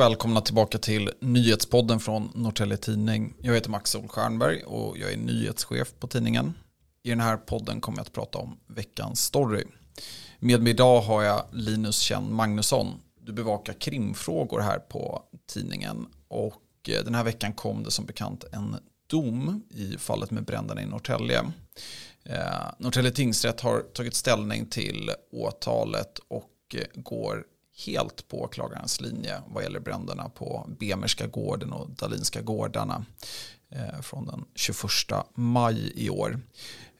Och välkomna tillbaka till nyhetspodden från Norrtelje Tidning. Jag heter Max Solstjernberg och jag är nyhetschef på tidningen. I den här podden kommer jag att prata om veckans story. Med mig idag har jag Linus Kjell Magnusson. Du bevakar krimfrågor här på tidningen och eh, den här veckan kom det som bekant en dom i fallet med bränderna i Norrtälje. Eh, Norrtälje tingsrätt har tagit ställning till åtalet och eh, går helt på åklagarens linje vad gäller bränderna på Bemerska gården och Dalinska gårdarna eh, från den 21 maj i år.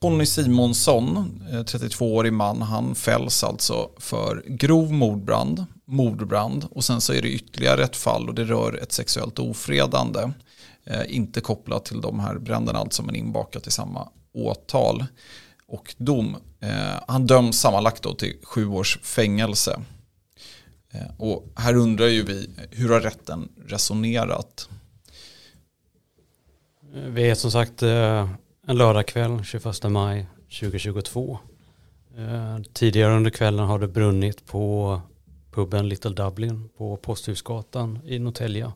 Conny Simonsson, eh, 32-årig man, han fälls alltså för grov mordbrand, mordbrand och sen så är det ytterligare ett fall och det rör ett sexuellt ofredande. Eh, inte kopplat till de här bränderna alltså men inbakat i samma åtal och dom. han döms sammanlagt då till sju års fängelse. Eh, och här undrar ju vi, hur har rätten resonerat? Eh, vi är som sagt eh, en lördagkväll 21 maj 2022. Tidigare under kvällen har det brunnit på puben Little Dublin på Posthusgatan i Norrtälje.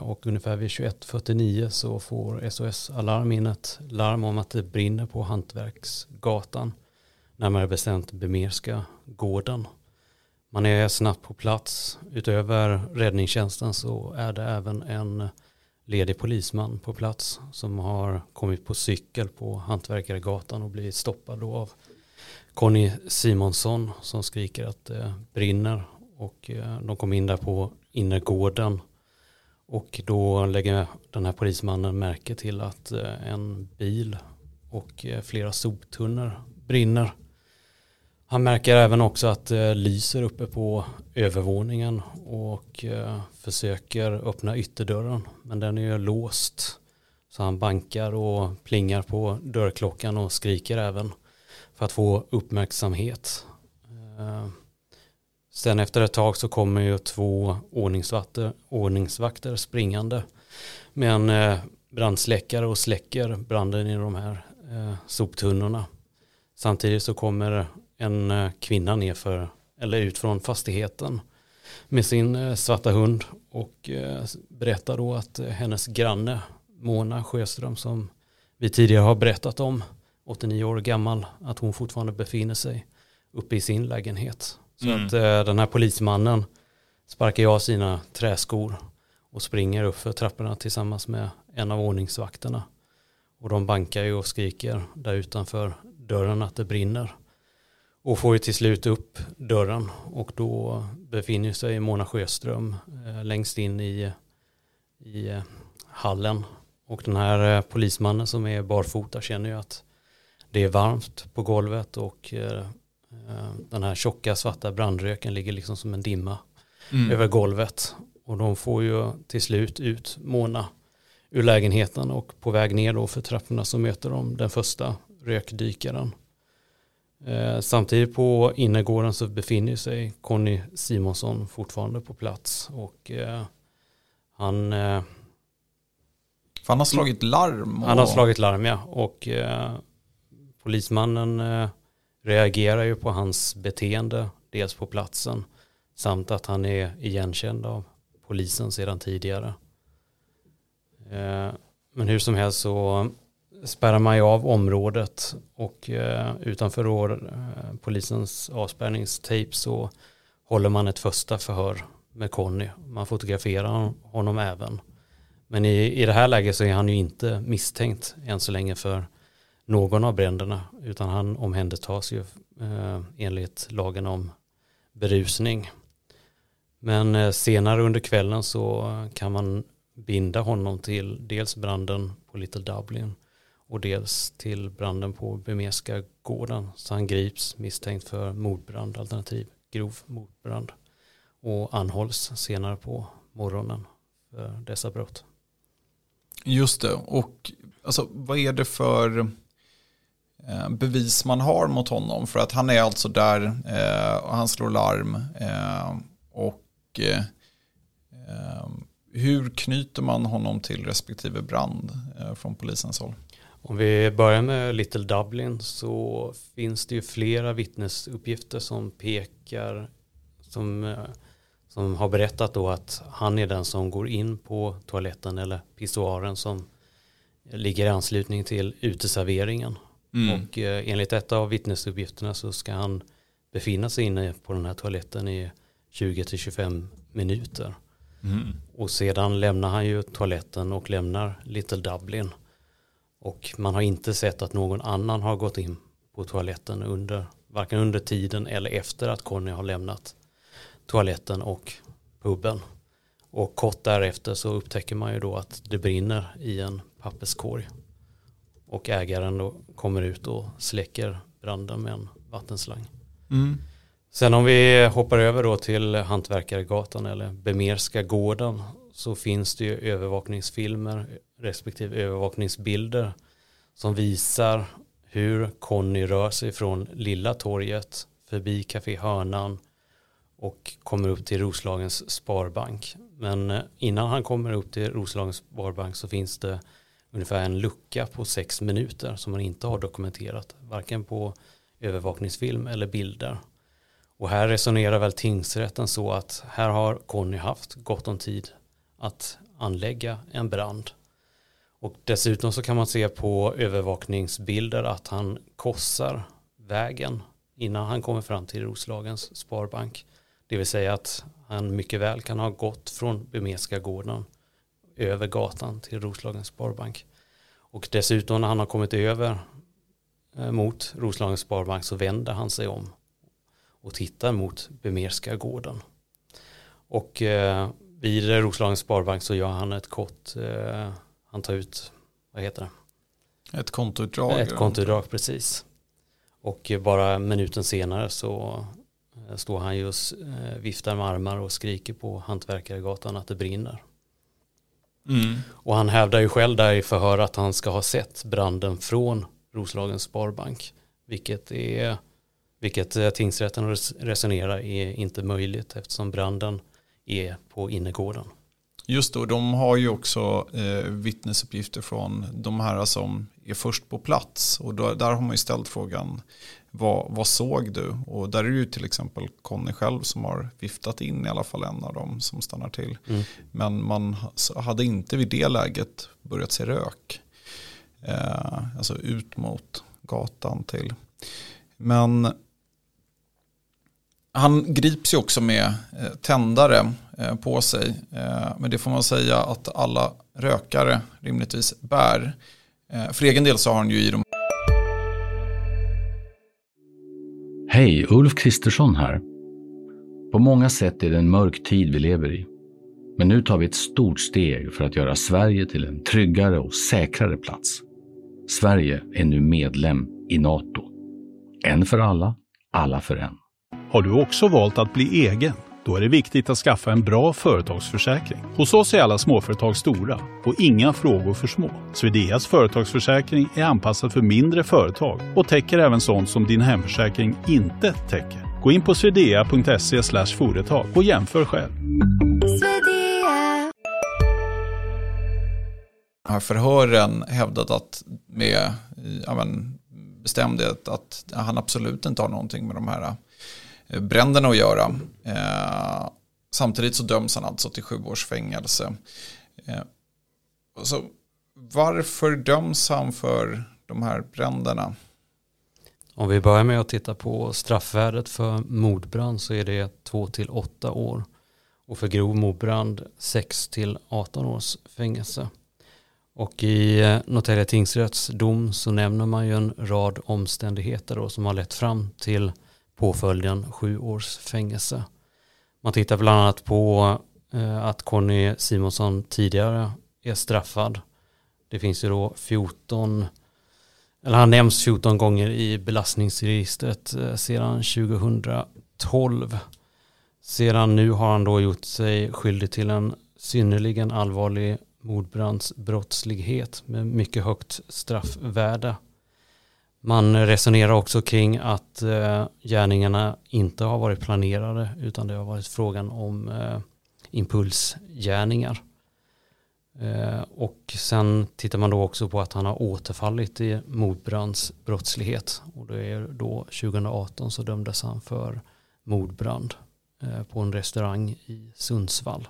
Och ungefär vid 21.49 så får SOS Alarm in ett larm om att det brinner på Hantverksgatan. Närmare bestämt Bemerska gården. Man är snabbt på plats. Utöver räddningstjänsten så är det även en ledig polisman på plats som har kommit på cykel på Hantverkaregatan och blivit stoppad då av Conny Simonsson som skriker att det brinner och eh, de kom in där på innergården och då lägger den här polismannen märke till att eh, en bil och eh, flera soptunnor brinner han märker även också att det lyser uppe på övervåningen och eh, försöker öppna ytterdörren. Men den är ju låst. Så han bankar och plingar på dörrklockan och skriker även för att få uppmärksamhet. Eh, sen efter ett tag så kommer ju två ordningsvakter, ordningsvakter springande med en brandsläckare och släcker branden i de här soptunnorna. Samtidigt så kommer en eh, kvinna nerför, eller ut från fastigheten med sin eh, svarta hund och eh, berättar då att hennes granne Mona Sjöström som vi tidigare har berättat om, 89 år gammal, att hon fortfarande befinner sig uppe i sin lägenhet. Så mm. att den här polismannen sparkar av sina träskor och springer upp för trapporna tillsammans med en av ordningsvakterna. Och de bankar ju och skriker där utanför dörren att det brinner. Och får ju till slut upp dörren och då befinner sig Mona Sjöström eh, längst in i, i eh, hallen. Och den här eh, polismannen som är barfota känner ju att det är varmt på golvet och den här tjocka svarta brandröken ligger liksom som en dimma mm. över golvet. Och de får ju till slut ut Mona ur lägenheten och på väg ner då för trapporna så möter de den första rökdykaren samtidigt på innergården så befinner sig Conny Simonsson fortfarande på plats och eh, han eh, han har slagit larm? Och... Han har slagit larm ja och eh, polismannen eh, reagerar ju på hans beteende dels på platsen samt att han är igenkänd av polisen sedan tidigare. Eh, men hur som helst så spärrar man ju av området och eh, utanför eh, polisens avspärrningstejp så håller man ett första förhör med Conny. Man fotograferar honom även. Men i, i det här läget så är han ju inte misstänkt än så länge för någon av bränderna utan han omhändertas ju eh, enligt lagen om berusning. Men eh, senare under kvällen så kan man binda honom till dels branden på Little Dublin och dels till branden på Bemeska gården. Så han grips misstänkt för mordbrand alternativ grov mordbrand och anhålls senare på morgonen för dessa brott. Just det, och alltså, vad är det för eh, bevis man har mot honom? För att han är alltså där eh, och han slår larm. Eh, och eh, eh hur knyter man honom till respektive brand eh, från polisens håll? Om vi börjar med Little Dublin så finns det ju flera vittnesuppgifter som pekar som, som har berättat då att han är den som går in på toaletten eller pissoaren som ligger i anslutning till uteserveringen. Mm. Och eh, enligt ett av vittnesuppgifterna så ska han befinna sig inne på den här toaletten i 20-25 minuter. Mm. Och sedan lämnar han ju toaletten och lämnar Little Dublin. Och man har inte sett att någon annan har gått in på toaletten under, varken under tiden eller efter att Conny har lämnat toaletten och puben. Och kort därefter så upptäcker man ju då att det brinner i en papperskorg. Och ägaren då kommer ut och släcker branden med en vattenslang. Mm. Sen om vi hoppar över då till Hantverkaregatan eller Bemerska gården så finns det ju övervakningsfilmer respektive övervakningsbilder som visar hur Conny rör sig från Lilla torget förbi Café Hörnan och kommer upp till Roslagens Sparbank. Men eh, innan han kommer upp till Roslagens Sparbank så finns det ungefär en lucka på sex minuter som man inte har dokumenterat, varken på övervakningsfilm eller bilder. Och här resonerar väl tingsrätten så att här har Conny haft gott om tid att anlägga en brand. Och dessutom så kan man se på övervakningsbilder att han korsar vägen innan han kommer fram till Roslagens Sparbank. Det vill säga att han mycket väl kan ha gått från Bemeska gården över gatan till Roslagens Sparbank. Och dessutom när han har kommit över eh, mot Roslagens Sparbank så vänder han sig om och tittar mot Bemerska gården. Och eh, vid Roslagens Sparbank så gör han ett kort, eh, han tar ut, vad heter det? Ett kontoutdrag. Ett kontoutdrag, precis. Och bara minuten senare så eh, står han just eh, viftar med armar och skriker på Hantverkaregatan att det brinner. Mm. Och han hävdar ju själv där i förhör att han ska ha sett branden från Roslagens Sparbank. Vilket, är, vilket eh, tingsrätten resonerar är inte möjligt eftersom branden är på innergården. Just då, de har ju också eh, vittnesuppgifter från de här som är först på plats. Och då, där har man ju ställt frågan, vad, vad såg du? Och där är det ju till exempel Conny själv som har viftat in i alla fall en av dem som stannar till. Mm. Men man hade inte vid det läget börjat se rök. Eh, alltså ut mot gatan till. Men han grips ju också med eh, tändare eh, på sig. Eh, men det får man säga att alla rökare rimligtvis bär. För egen del så har han ju i dem. Hej, Ulf Kristersson här. På många sätt är det en mörk tid vi lever i. Men nu tar vi ett stort steg för att göra Sverige till en tryggare och säkrare plats. Sverige är nu medlem i NATO. En för alla, alla för en. Har du också valt att bli egen? Då är det viktigt att skaffa en bra företagsförsäkring. Hos oss är alla småföretag stora och inga frågor för små. Swedeas företagsförsäkring är anpassad för mindre företag och täcker även sånt som din hemförsäkring inte täcker. Gå in på swedea.se företag och jämför själv. Har förhören hävdat att med ja, men, bestämdhet att han absolut inte har någonting med de här Eh, bränderna att göra. Eh, samtidigt så döms han alltså till sju års fängelse. Eh, så varför döms han för de här bränderna? Om vi börjar med att titta på straffvärdet för mordbrand så är det 2 till 8 år och för grov mordbrand 6 till 18 års fängelse. Och i eh, Norrtälje tingsrätts dom så nämner man ju en rad omständigheter då som har lett fram till påföljden sju års fängelse. Man tittar bland annat på eh, att Conny Simonsson tidigare är straffad. Det finns ju då 14, eller han nämns 14 gånger i belastningsregistret eh, sedan 2012. Sedan nu har han då gjort sig skyldig till en synnerligen allvarlig mordbrandsbrottslighet med mycket högt straffvärde. Man resonerar också kring att eh, gärningarna inte har varit planerade utan det har varit frågan om eh, impulsgärningar. Eh, och sen tittar man då också på att han har återfallit i mordbrandsbrottslighet och det är då 2018 så dömdes han för mordbrand eh, på en restaurang i Sundsvall.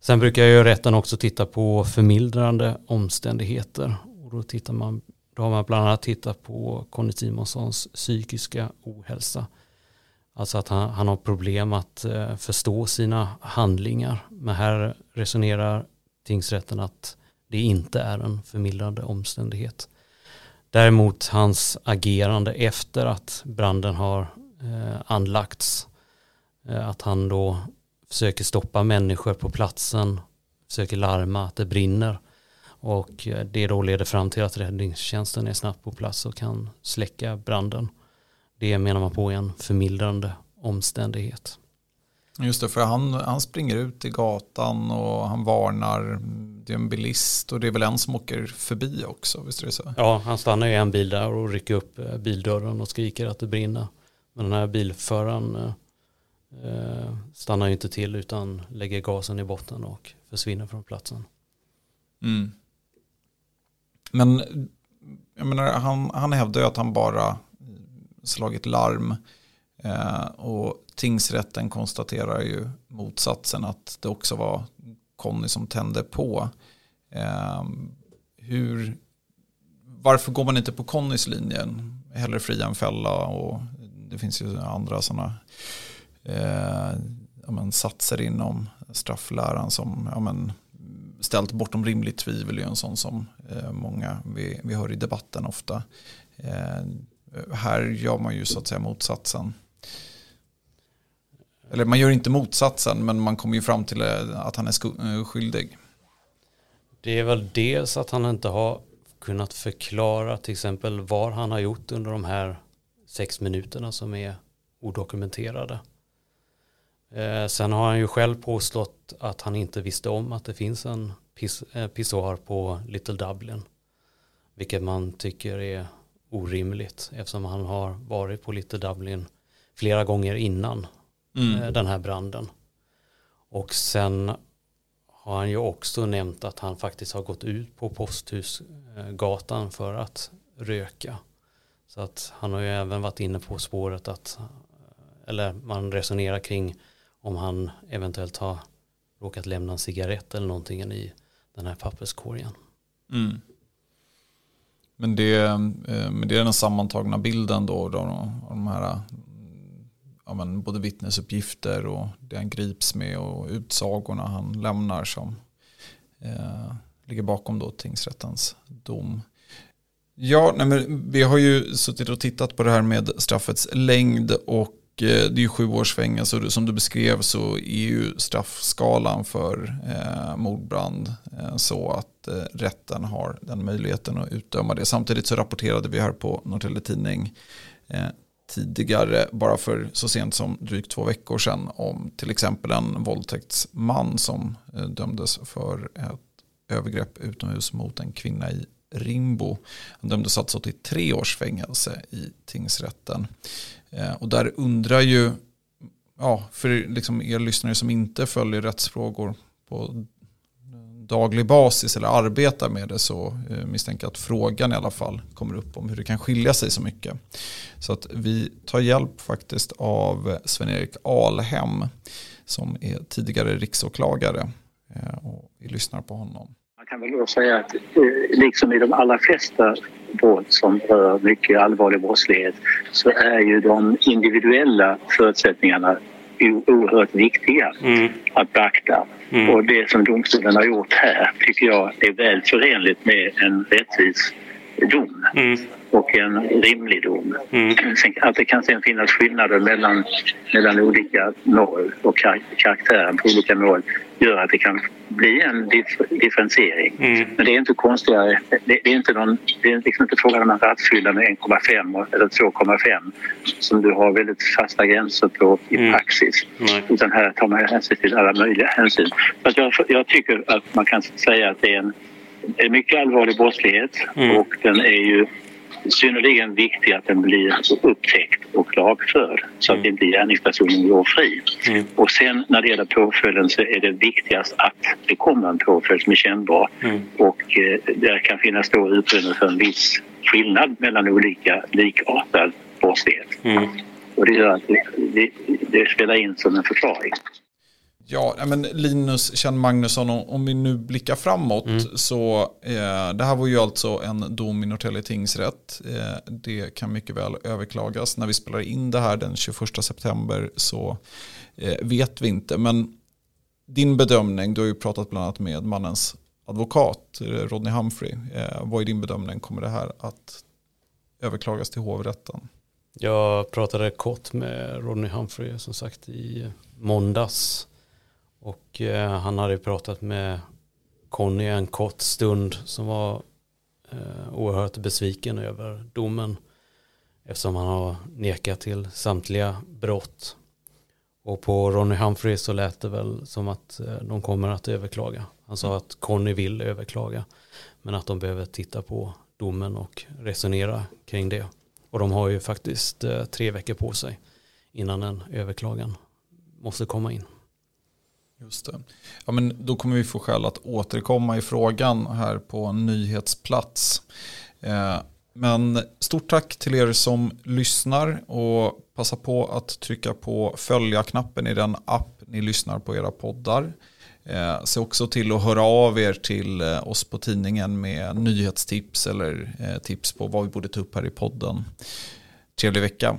Sen brukar ju rätten också titta på förmildrande omständigheter. Och då, tittar man, då har man bland annat tittat på Conny Simonssons psykiska ohälsa. Alltså att han, han har problem att eh, förstå sina handlingar. Men här resonerar tingsrätten att det inte är en förmildrande omständighet. Däremot hans agerande efter att branden har eh, anlagts, eh, att han då försöker stoppa människor på platsen, försöker larma att det brinner och eh, det då leder fram till att räddningstjänsten är snabbt på plats och kan släcka branden. Det menar man på är en förmildrande omständighet. Just det, för han, han springer ut i gatan och han varnar. Det är en bilist och det är väl en som åker förbi också, visst är det så? Ja, han stannar i en bil där och rycker upp eh, bildörren och skriker att det brinner. Men den här bilföraren eh, eh, stannar ju inte till utan lägger gasen i botten och försvinner från platsen. Mm. Men jag menar, han, han hävdar ju att han bara slagit larm. Eh, och tingsrätten konstaterar ju motsatsen att det också var Conny som tände på. Eh, hur, varför går man inte på Connys linje? Hellre fria än fälla och det finns ju andra sådana eh, ja, men, satser inom straffläran som ja, men, ställt bortom rimligt tvivel är en sån som eh, många vi, vi hör i debatten ofta. Eh, här gör man ju så att säga motsatsen. Eller man gör inte motsatsen men man kommer ju fram till eh, att han är skyldig. Det är väl dels att han inte har kunnat förklara till exempel vad han har gjort under de här sex minuterna som är odokumenterade. Eh, sen har han ju själv påstått att han inte visste om att det finns en piss, eh, pissoar på Little Dublin. Vilket man tycker är orimligt eftersom han har varit på Little Dublin flera gånger innan mm. Eh, den här branden. Och sen har han ju också nämnt att han faktiskt har gått ut på Posthusgatan för att röka. Så att han har ju även varit inne på spåret att, eller man resonerar kring om han eventuellt har råkat lämna en cigarett eller någonting i den här papperskorgen. Mm. Men, det, eh, men det är den sammantagna bilden då, då av de här ja, men både vittnesuppgifter och det han grips med och utsagorna han lämnar som eh, ligger bakom då tingsrättens dom. Ja, nej men vi har ju suttit och tittat på det här med straffets längd och Eh, det är ju sju års fängelse som du beskrev så är ju straffskalan för eh, mordbrand eh, så att eh, rätten har den möjligheten att utdöma det. Samtidigt så rapporterade vi här på Norrtelje Tidning eh, tidigare, bara för så sent som drygt två veckor sedan, om till exempel en våldtäktsman som eh, dömdes för ett övergrepp utomhus mot en kvinna i Rimbo. Han dömdes alltså till tre års fängelse i tingsrätten. Eh, och där undrar ju, ja, för liksom er lyssnare som inte följer rättsfrågor på daglig basis eller arbetar med det så eh, misstänker jag att frågan i alla fall kommer upp om hur det kan skilja sig så mycket. Så att vi tar hjälp faktiskt av Sven-Erik Alhem som är tidigare riksåklagare eh, och vi lyssnar på honom. Man kan väl då säga att liksom i de allra flesta brott som rör mycket allvarlig brottslighet så är ju de individuella förutsättningarna oerhört viktiga mm. att beakta. Mm. Och det som domstolen har gjort här tycker jag är väl förenligt med en rättvis dom mm. Och en rimlig dom. Mm. Att det kan sen finnas skillnader mellan, mellan olika mål och karaktären på olika mål gör att det kan bli en dif differentiering. Mm. Men det är inte konstigare. Det, det, är inte någon, det är liksom inte frågan om en rattfylla med 1,5 eller 2,5 som du har väldigt fasta gränser på i mm. praxis. Utan här tar man hänsyn till alla möjliga hänsyn. Så jag, jag tycker att man kan säga att det är en, en mycket allvarlig brottslighet mm. och den är ju synnerligen viktigt att den blir upptäckt och lagförd så att mm. inte gärningspersonen går fri. Mm. Och sen när det gäller påföljden så är det viktigast att det kommer en påföljd som är kännbar mm. och eh, där kan finnas då utrymme för en viss skillnad mellan olika likartad brottslighet. Mm. och det gör att det, det spelar in som en förklaring. Ja, men Linus Kjell Magnusson, om vi nu blickar framåt mm. så eh, det här var ju alltså en dom i Norrtälje tingsrätt. Eh, det kan mycket väl överklagas. När vi spelar in det här den 21 september så eh, vet vi inte. Men din bedömning, du har ju pratat bland annat med mannens advokat Rodney Humphrey. Eh, vad är din bedömning? Kommer det här att överklagas till hovrätten? Jag pratade kort med Rodney Humphrey som sagt i måndags. Och eh, han hade pratat med Conny en kort stund som var eh, oerhört besviken över domen. Eftersom han har nekat till samtliga brott. Och på Ronny Humphrey så lät det väl som att eh, de kommer att överklaga. Han sa att Conny vill överklaga. Men att de behöver titta på domen och resonera kring det. Och de har ju faktiskt eh, tre veckor på sig innan en överklagan måste komma in. Just det. Ja, men då kommer vi få skäl att återkomma i frågan här på nyhetsplats. Eh, men stort tack till er som lyssnar och passa på att trycka på följa-knappen i den app ni lyssnar på era poddar. Eh, se också till att höra av er till eh, oss på tidningen med nyhetstips eller tips på vad vi borde ta upp här i podden. Trevlig vecka.